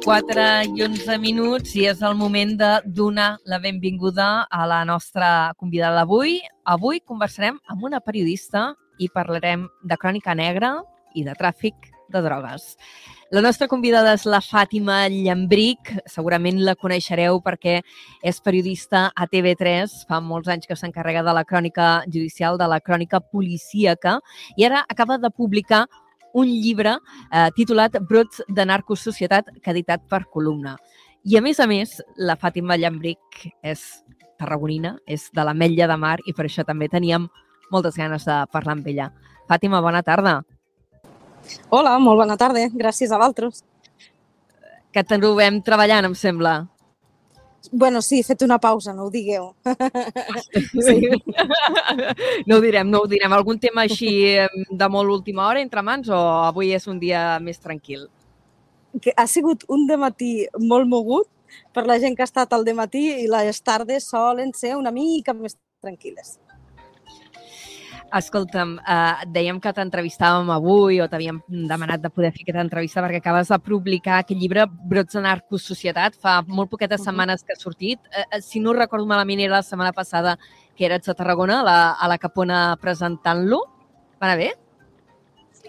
4 i 11 minuts i és el moment de donar la benvinguda a la nostra convidada d'avui. Avui conversarem amb una periodista i parlarem de crònica negra i de tràfic de drogues. La nostra convidada és la Fàtima Llambric. Segurament la coneixereu perquè és periodista a TV3. Fa molts anys que s'encarrega de la crònica judicial, de la crònica policíaca i ara acaba de publicar un llibre eh, titulat Brots de narcosocietat que ha editat per columna. I a més a més, la Fàtima Llambric és tarragonina, és de la Metlla de Mar i per això també teníem moltes ganes de parlar amb ella. Fàtima, bona tarda. Hola, molt bona tarda. Gràcies a vosaltres. Que trobem treballant, em sembla. Bueno, sí, he fet una pausa, no ho digueu. Sí. No ho direm, no ho direm. Algun tema així de molt última hora entre mans o avui és un dia més tranquil? Que ha sigut un matí molt mogut per la gent que ha estat al matí i les tardes solen ser una mica més tranquil·les. Escolta'm, eh, dèiem que t'entrevistàvem avui o t'havíem demanat de poder fer aquesta entrevista perquè acabes de publicar aquest llibre Brots de Narcosocietat fa molt poquetes setmanes que ha sortit. Eh, eh, si no recordo malament, era la setmana passada que eres a Tarragona, a la, a la Capona, presentant-lo. Va anar bé?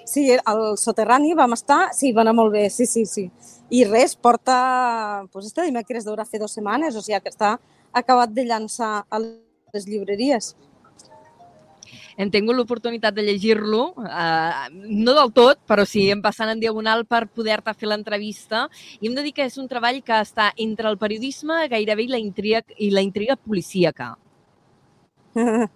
Sí, al soterrani vam estar, sí, va anar molt bé, sí, sí, sí. I res, porta, doncs este dimecres d'hora fer dues setmanes, o sigui que està acabat de llançar a les llibreries hem tingut l'oportunitat de llegir-lo, eh, no del tot, però sí, em passant en diagonal per poder-te fer l'entrevista. I hem de dir que és un treball que està entre el periodisme gairebé i la intriga, i la intriga policíaca.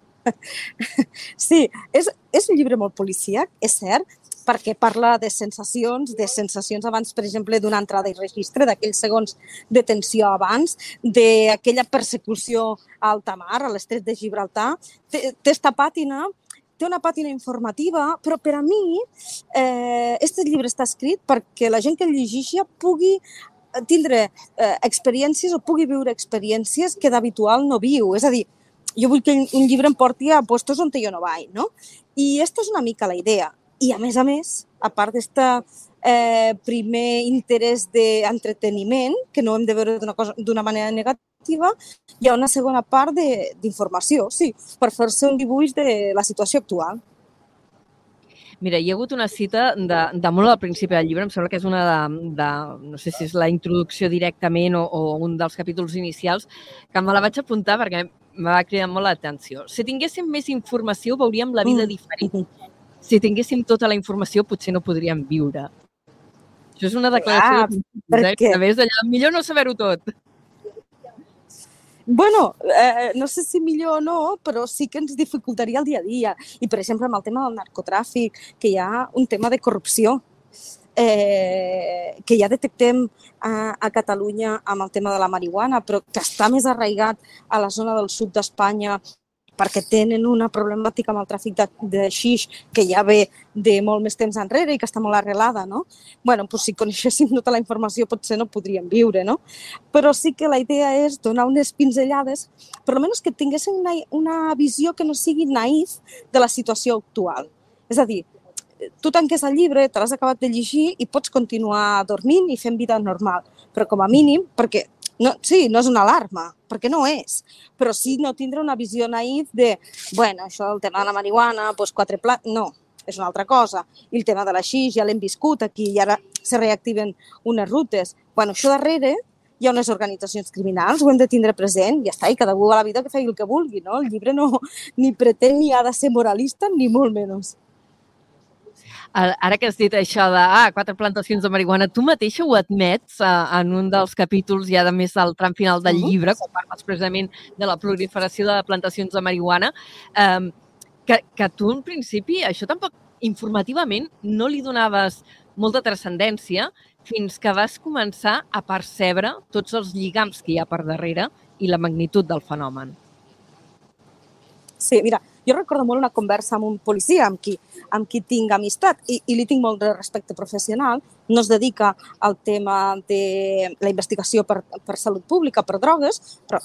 Sí, és, és un llibre molt policíac, és cert, perquè parla de sensacions, de sensacions abans, per exemple, d'una entrada i registre, d'aquells segons de tensió abans, d'aquella persecució a alta mar, a l'estret de Gibraltar. Té, té esta pàtina té una pàtina informativa, però per a mi eh, este llibre està escrit perquè la gent que el llegeixi pugui tindre eh, experiències o pugui viure experiències que d'habitual no viu. És a dir, jo vull que un llibre em porti a puestos on jo no vaig, no? I aquesta és una mica la idea. I a més a més, a part d'aquest eh, primer interès d'entreteniment, que no hem de veure d'una manera negativa, hi ha una segona part d'informació, sí, per fer-se un dibuix de la situació actual. Mira, hi ha hagut una cita de, de molt al principi del llibre, em sembla que és una de, de no sé si és la introducció directament o, o un dels capítols inicials, que me la vaig apuntar perquè me va cridar molt l'atenció. Si tinguéssim més informació, veuríem la vida mm. diferent. Si tinguéssim tota la informació, potser no podríem viure. Això és una declaració ah, de perquè... ves allà, millor no saber-ho tot. Bueno, eh, no sé si millor o no, però sí que ens dificultaria el dia a dia. I, per exemple, amb el tema del narcotràfic, que hi ha un tema de corrupció eh, que ja detectem a, a Catalunya amb el tema de la marihuana, però que està més arraigat a la zona del sud d'Espanya perquè tenen una problemàtica amb el tràfic de, de xix que ja ve de molt més temps enrere i que està molt arrelada, no? bueno, doncs si coneixéssim tota la informació potser no podríem viure, no? Però sí que la idea és donar unes pinzellades, per almenys que tinguessin una, una visió que no sigui naïf de la situació actual. És a dir, tu tanques el llibre, te l'has acabat de llegir i pots continuar dormint i fent vida normal. Però com a mínim, perquè no, sí, no és una alarma, perquè no és, però sí no tindre una visió naïf de, bueno, això del tema de la marihuana, doncs quatre plats... No, és una altra cosa. I el tema de la xix ja l'hem viscut aquí i ara se reactiven unes rutes. Bueno, això darrere hi ha unes organitzacions criminals, ho hem de tindre present, ja està, i cada a la vida que faci el que vulgui, no? El llibre no ni pretén ni ha de ser moralista, ni molt menys ara que has dit això de ah, quatre plantacions de marihuana, tu mateixa ho admets uh, en un dels capítols ja de més del tram final del llibre, quan parles precisament de la proliferació de plantacions de marihuana, um, que, que tu en principi això tampoc informativament no li donaves molta transcendència fins que vas començar a percebre tots els lligams que hi ha per darrere i la magnitud del fenomen. Sí, mira, jo recordo molt una conversa amb un policia amb qui, amb qui tinc amistat i, i li tinc molt de respecte professional. No es dedica al tema de la investigació per, per salut pública, per drogues, però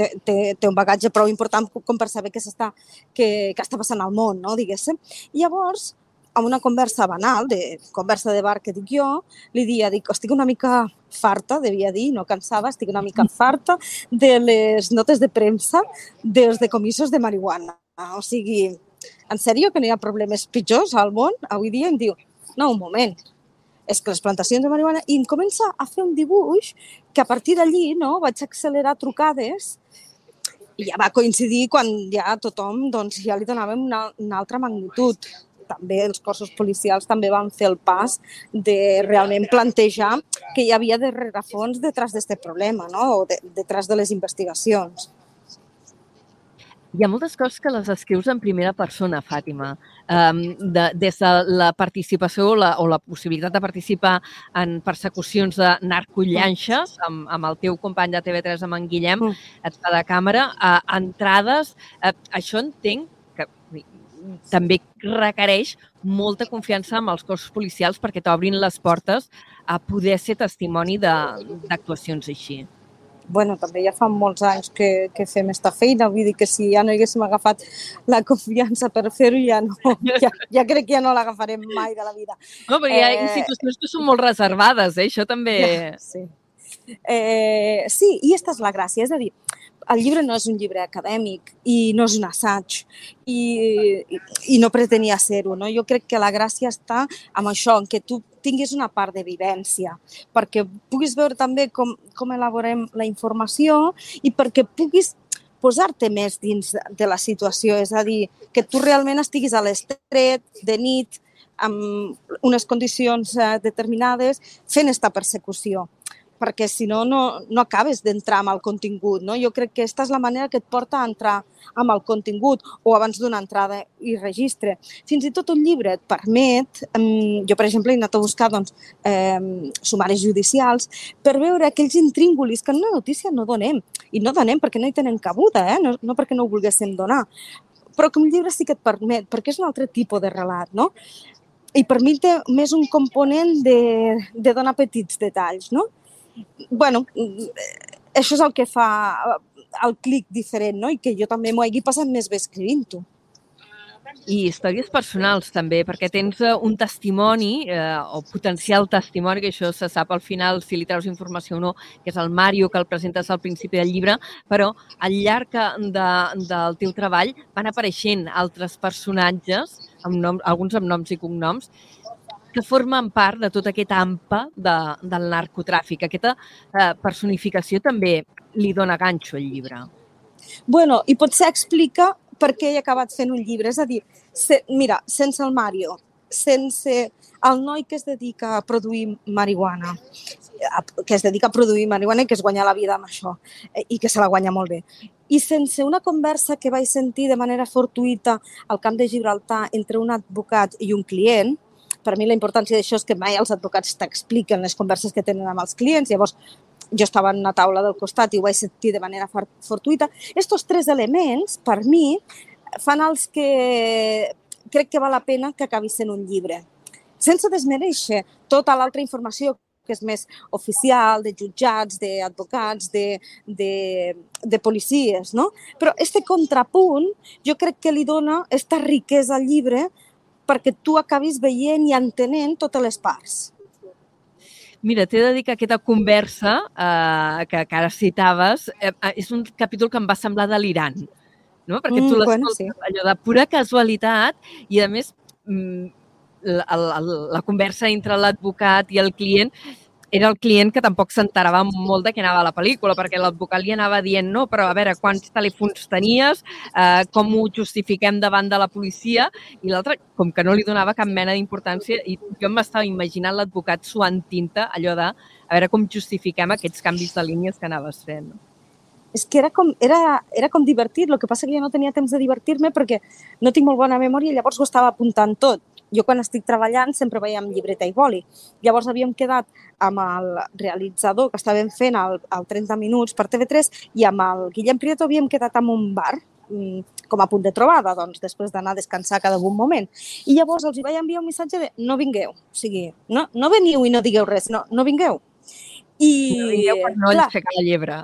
té, té, té un bagatge prou important com per saber què, està, què, què està passant al món, no, diguéssim. Llavors, a una conversa banal, de conversa de bar que dic jo, li dia, dic, estic una mica farta, devia dir, no cansava, estic una mica farta de les notes de premsa dels decomissos de marihuana. O sigui, en sèrio que no hi ha problemes pitjors al món? Avui dia em diu, no, un moment, és que les plantacions de marihuana... I em comença a fer un dibuix que a partir d'allí no, vaig accelerar trucades i ja va coincidir quan ja tothom doncs, ja li donàvem una, una altra magnitud. També els cossos policials també van fer el pas de realment plantejar que hi havia de rerefons detrás d'aquest problema, no? o de, detrás de les investigacions. Hi ha moltes coses que les escrius en primera persona, Fàtima. Um, de, des de la participació o la, o la possibilitat de participar en persecucions de narcollanxes amb, amb el teu company de TV3, amb en Guillem, mm. de càmera, a entrades. Uh, això entenc també requereix molta confiança amb els cossos policials perquè t'obrin les portes a poder ser testimoni d'actuacions així bueno, també ja fa molts anys que, que fem esta feina, vull dir que si ja no haguéssim agafat la confiança per fer-ho, ja, no, ja, ja crec que ja no l'agafarem mai de la vida. No, perquè hi ha eh... institucions que són molt reservades, eh? això també... Ja, sí. Eh, sí, i aquesta és la gràcia, és a dir, el llibre no és un llibre acadèmic i no és un assaig i, i, no pretenia ser-ho. No? Jo crec que la gràcia està en això, en que tu tinguis una part de vivència, perquè puguis veure també com, com elaborem la informació i perquè puguis posar-te més dins de la situació, és a dir, que tu realment estiguis a l'estret, de nit, amb unes condicions eh, determinades, fent aquesta persecució perquè si no, no, no acabes d'entrar amb el contingut. No? Jo crec que aquesta és la manera que et porta a entrar amb el contingut o abans d'una entrada i registre. Fins i tot un llibre et permet, jo per exemple he anat a buscar doncs, eh, sumaris judicials per veure aquells intríngulis que en una notícia no donem. I no donem perquè no hi tenen cabuda, eh? no, no perquè no ho volguéssim donar. Però que un llibre sí que et permet, perquè és un altre tipus de relat, no? i per mi té més un component de, de donar petits detalls, no? Bueno, això és el que fa el clic diferent, no? I que jo també m'ho hagi passat més bé escrivint-ho. I històries personals també, perquè tens eh, un testimoni eh, o potencial testimoni, que això se sap al final si li treus informació o no, que és el Mario que el presentes al principi del llibre, però al llarg de, del teu treball van apareixent altres personatges, amb nom, alguns amb noms i cognoms, que formen part de tot aquest AMPA de, del narcotràfic. Aquesta eh, personificació també li dona ganxo al llibre. Bueno, i potser explica per què he acabat fent un llibre. És a dir, se, mira, sense el Mario, sense el noi que es dedica a produir marihuana, que es dedica a produir marihuana i que es guanya la vida amb això, eh, i que se la guanya molt bé. I sense una conversa que vaig sentir de manera fortuïta al camp de Gibraltar entre un advocat i un client, per mi la importància d'això és que mai els advocats t'expliquen les converses que tenen amb els clients, llavors jo estava en una taula del costat i ho vaig sentir de manera fortuita. Estos tres elements, per mi, fan els que crec que val la pena que acabi sent un llibre. Sense desmereixer tota l'altra informació que és més oficial, de jutjats, d'advocats, de, de, de policies, no? Però este contrapunt jo crec que li dona aquesta riquesa al llibre perquè tu acabis veient i entenent totes les parts. Mira, t'he de dir que aquesta conversa eh, que, que ara citaves eh, eh, és un capítol que em va semblar delirant, no? perquè tu mm, bueno, sí. allò de pura casualitat i, a més, mm, la, la, la conversa entre l'advocat i el client era el client que tampoc s'enterava molt de què anava la pel·lícula, perquè l'advocat li anava dient no, però a veure, quants telèfons tenies, eh, com ho justifiquem davant de la policia, i l'altre, com que no li donava cap mena d'importància, i jo m'estava imaginant l'advocat suant tinta, allò de a veure com justifiquem aquests canvis de línies que anaves fent. És que era com, era, era com divertit, el que passa que jo no tenia temps de divertir-me perquè no tinc molt bona memòria i llavors ho estava apuntant tot jo quan estic treballant sempre veiem llibreta i boli. Llavors havíem quedat amb el realitzador que estàvem fent al, al 30 minuts per TV3 i amb el Guillem Prieto havíem quedat en un bar mm, com a punt de trobada, doncs, després d'anar a descansar cada un moment. I llavors els hi vaig enviar un missatge de no vingueu, o sigui, no, no veniu i no digueu res, no, no vingueu. I, no vingueu per no clar, la llebre.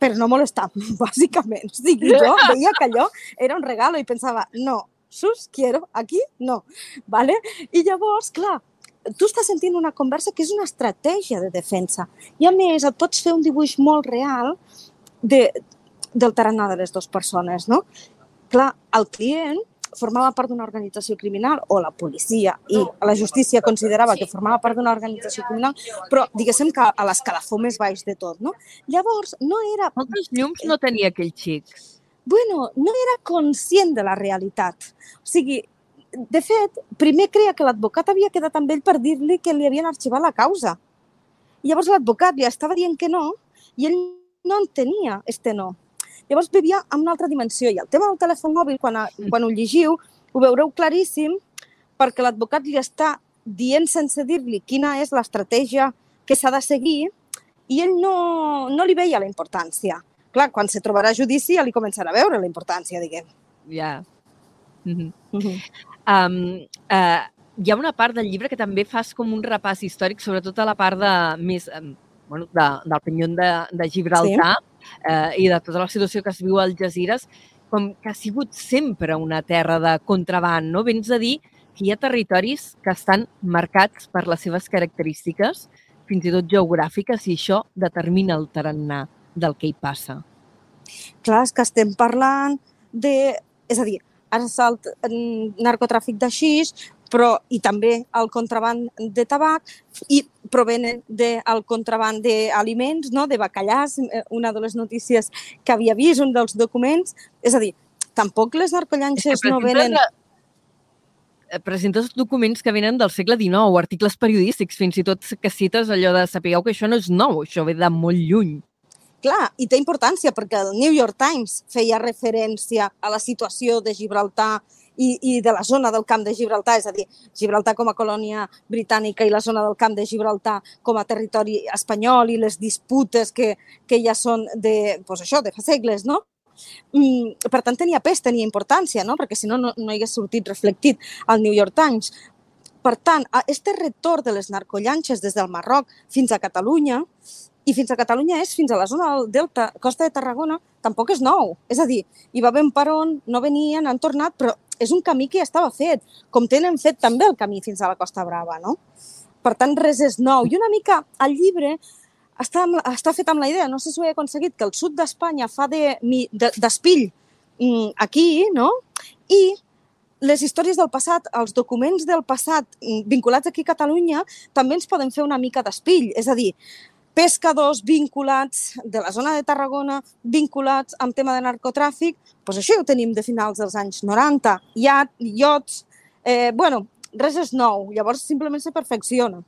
Per no molestar, bàsicament. O sigui, jo veia que allò era un regalo i pensava, no, sus, quiero, aquí, no. ¿vale? I llavors, clar, tu estàs sentint una conversa que és una estratègia de defensa. I a més, et pots fer un dibuix molt real de, del tarannà de les dues persones, no? Clar, el client formava part d'una organització criminal o la policia i la justícia considerava que formava part d'una organització criminal, però diguéssim que a l'escalafó més baix de tot, no? Llavors, no era... Moltes llums no tenia aquell xic. Bueno, no era conscient de la realitat. O sigui, de fet, primer creia que l'advocat havia quedat amb ell per dir-li que li havien arxivat la causa. I llavors l'advocat li estava dient que no i ell no entenia este no. Llavors vivia en una altra dimensió i el tema del telèfon mòbil, quan, a, quan ho llegiu, ho veureu claríssim perquè l'advocat li està dient sense dir-li quina és l'estratègia que s'ha de seguir i ell no, no li veia la importància. Clar, quan se trobarà a judici ja li començarà a veure la importància, diguem. Ja. Yeah. Mm -hmm. Mm -hmm. um, uh, hi ha una part del llibre que també fas com un repàs històric, sobretot a la part de, més, um, bueno, de, del penyon de, de Gibraltar sí. eh, i de tota la situació que es viu al Jazires, com que ha sigut sempre una terra de contraband, no? Vens a dir que hi ha territoris que estan marcats per les seves característiques, fins i tot geogràfiques, i això determina el tarannà del que hi passa. Clar, és que estem parlant de... És a dir, ara salt narcotràfic de xix, però i també el contraband de tabac i provenen del contraband d'aliments, no? de bacallars, eh, una de les notícies que havia vist, un dels documents. És a dir, tampoc les narcollanxes no venen... Eh, presentes documents que venen del segle XIX, articles periodístics, fins i tot que cites allò de sapigueu que això no és nou, això ve de molt lluny. Clar, i té importància perquè el New York Times feia referència a la situació de Gibraltar i, i de la zona del camp de Gibraltar, és a dir, Gibraltar com a colònia britànica i la zona del camp de Gibraltar com a territori espanyol i les disputes que, que ja són de, pues això, de fa segles, no? Mm, per tant, tenia pes, tenia importància, no? perquè si no, no, no hagués sortit reflectit al New York Times. Per tant, este retorn de les narcollanxes des del Marroc fins a Catalunya i fins a Catalunya és fins a la zona del Delta, Costa de Tarragona, tampoc és nou. És a dir, hi va haver per on, no venien, han tornat, però és un camí que ja estava fet, com tenen fet també el camí fins a la Costa Brava, no? Per tant, res és nou. I una mica el llibre està, amb, està fet amb la idea, no sé si ho he aconseguit, que el sud d'Espanya fa d'espill de, de, mm, aquí, no? I les històries del passat, els documents del passat mm, vinculats aquí a Catalunya, també ens poden fer una mica d'espill. És a dir, pescadors vinculats de la zona de Tarragona, vinculats amb tema de narcotràfic, doncs això ho tenim de finals dels anys 90, iat, iots, eh, bueno, res és nou, llavors simplement se perfecciona.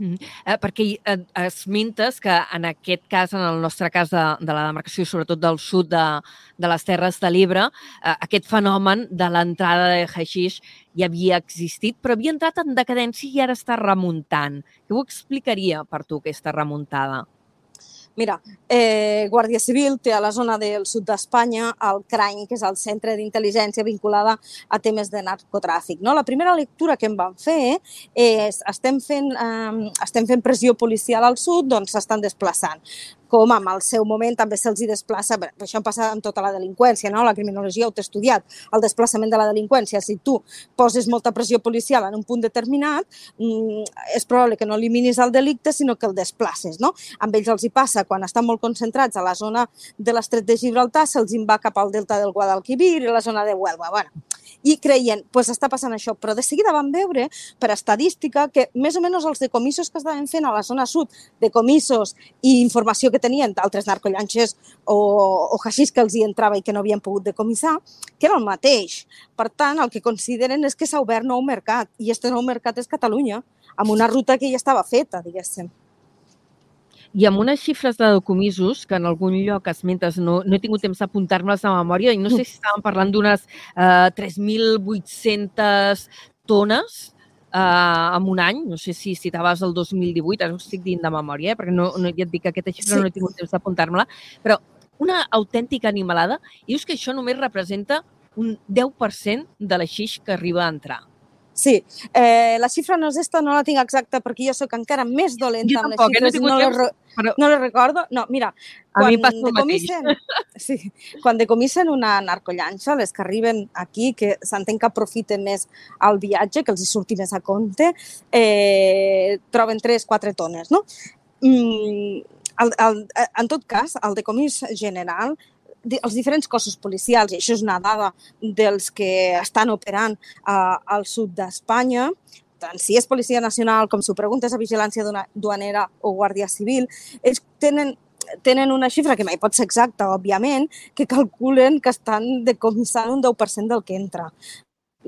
Mm. Eh, perquè eh, esmentes que en aquest cas, en el nostre cas de, de la demarcació, sobretot del sud de, de les Terres de l'Ebre, eh, aquest fenomen de l'entrada de haixix ja havia existit, però havia entrat en decadència i ara està remuntant. Què ho explicaria per tu, aquesta remuntada? Mira, eh, Guàrdia Civil té a la zona del sud d'Espanya el CRAIN, que és el centre d'intel·ligència vinculada a temes de narcotràfic. No? La primera lectura que em van fer és estem fent, eh, estem fent pressió policial al sud, doncs s'estan desplaçant com en el seu moment també se'ls desplaça, això passa amb tota la delinqüència, no? la criminologia ho té estudiat, el desplaçament de la delinqüència. Si tu poses molta pressió policial en un punt determinat, mm, és probable que no eliminis el delicte, sinó que el desplaces. No? Amb ells els hi passa, quan estan molt concentrats a la zona de l'estret de Gibraltar, se'ls va cap al delta del Guadalquivir i la zona de Huelva. Bueno, i creien, doncs pues està passant això. Però de seguida van veure, per estadística, que més o menys els decomissos que estaven fent a la zona sud, decomissos i informació que tenien d'altres narcollanxes o, o haixís que els hi entrava i que no havien pogut decomissar, que era el mateix. Per tant, el que consideren és que s'ha obert nou mercat, i aquest nou mercat és Catalunya, amb una ruta que ja estava feta, diguéssim i amb unes xifres de decomisos que en algun lloc esmentes, no, no he tingut temps d'apuntar-me-les a memòria, i no sé si estàvem parlant d'unes eh, 3.800 tones eh, en un any, no sé si citaves el 2018, ara ho estic dient de memòria, eh, perquè no, no, ja et dic que aquesta xifra sí. no he tingut temps d'apuntar-me-la, però una autèntica animalada, i dius que això només representa un 10% de la xix que arriba a entrar. Sí, eh, la xifra no és esta, no la tinc exacta perquè jo sóc encara més dolenta Jo amb tampoc, eh, no he les xifres i tingut no, les, temps, re- però- no les recordo. No, mira, A mi quan passa decomisen, sí, quan decomisen una narcollanxa, les que arriben aquí, que s'entén que aprofiten més el viatge, que els hi surti més a compte, eh, troben 3-4 tones, no? Mm, el, el, en tot cas, el decomís general els diferents cossos policials, i això és una dada dels que estan operant uh, al sud d'Espanya, tant si és Policia Nacional com si ho preguntes a Vigilància Duanera o Guàrdia Civil, ells tenen tenen una xifra que mai pot ser exacta, òbviament, que calculen que estan decomissant un 10% del que entra.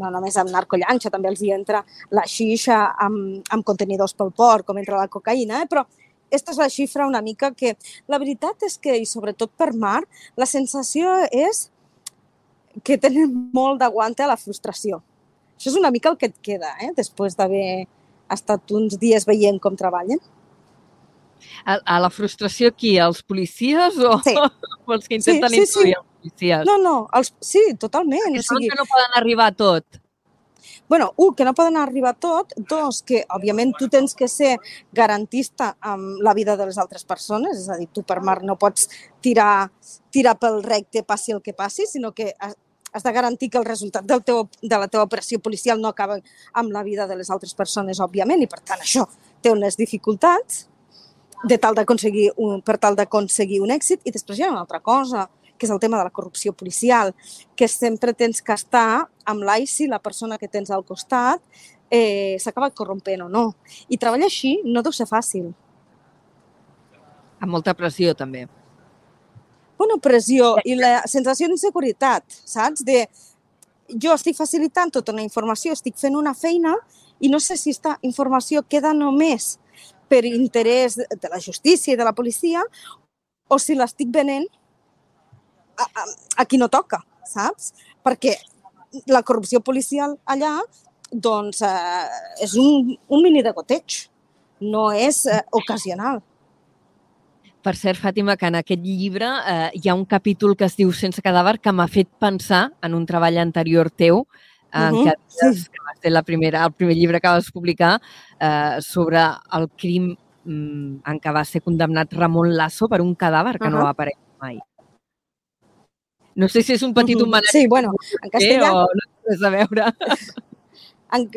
No només amb narcollanxa, també els hi entra la xixa amb, amb contenidors pel port, com entra la cocaïna, eh? però aquesta és la xifra una mica que... La veritat és que, i sobretot per mar, la sensació és que tenen molt d'aguante a la frustració. Això és una mica el que et queda, eh? després d'haver estat uns dies veient com treballen. A, a la frustració qui? Els policies o, Sí. o els que intenten Sí, sí, sí. introduir els policies? No, no, els, sí, totalment. Que O sigui, que no poden arribar a tot. Bueno, un, que no poden arribar tot. Dos, que òbviament tu tens que ser garantista amb la vida de les altres persones, és a dir, tu per mar no pots tirar, tirar pel recte passi el que passi, sinó que has de garantir que el resultat del teu, de la teva operació policial no acaba amb la vida de les altres persones, òbviament, i per tant això té unes dificultats de tal d'aconseguir un, per tal d'aconseguir un èxit. I després hi ha una altra cosa, que és el tema de la corrupció policial, que sempre tens que estar amb l'ai si la persona que tens al costat eh, s'acaba corrompent o no. I treballar així no deu ser fàcil. Amb molta pressió, també. Una pressió i la sensació d'inseguretat, saps? De jo estic facilitant tota una informació, estic fent una feina i no sé si aquesta informació queda només per interès de la justícia i de la policia o si l'estic venent a, a, a qui no toca, saps? Perquè la corrupció policial allà doncs, eh, és un, un mini degoteig, no és eh, ocasional. Per cert, Fàtima, que en aquest llibre eh, hi ha un capítol que es diu Sense cadàver que m'ha fet pensar en un treball anterior teu, en Mhm, què dius que va ser la primera, el primer llibre que vas publicar eh, sobre el crim mm, en què va ser condemnat Ramon Lasso per un cadàver que no Ahà. va aparèixer mai. No sé si és un petit homenatge Sí, bueno, en castellà o no té res a veure. en,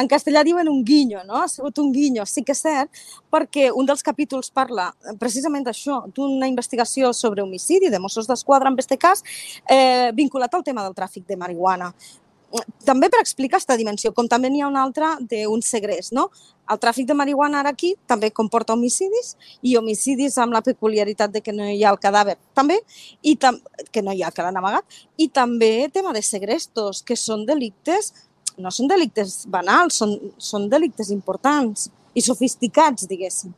en castellà diuen un guinyo, no? Ha sigut un guinyo, sí que és cert, perquè un dels capítols parla precisament d'això, d'una investigació sobre homicidi de Mossos d'Esquadra, en aquest cas, eh, vinculat al tema del tràfic de marihuana. També per explicar aquesta dimensió, com també n'hi ha una altra d'un segrest, no? El tràfic de marihuana ara aquí també comporta homicidis i homicidis amb la peculiaritat de que no hi ha el cadàver també, i tam que no hi ha que l'han amagat, i també tema de segrestos, que són delictes no són delictes banals, són, són delictes importants i sofisticats, diguéssim.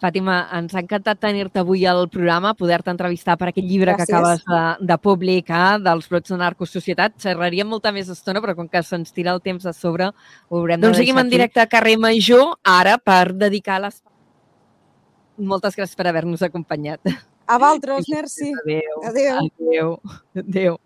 Fàtima, ens ha encantat tenir-te avui al programa, poder-te entrevistar per aquest llibre que Gràcies. acabes de, de publicar, dels brots de narcosocietat. Xerraríem molta més estona, però com que se'ns tira el temps a sobre, ho haurem Doncs de seguim en aquí. directe a carrer Major, ara per dedicar les... Moltes gràcies per haver-nos acompanyat. A vosaltres, merci. Adéu. Adéu. Adéu. Adéu.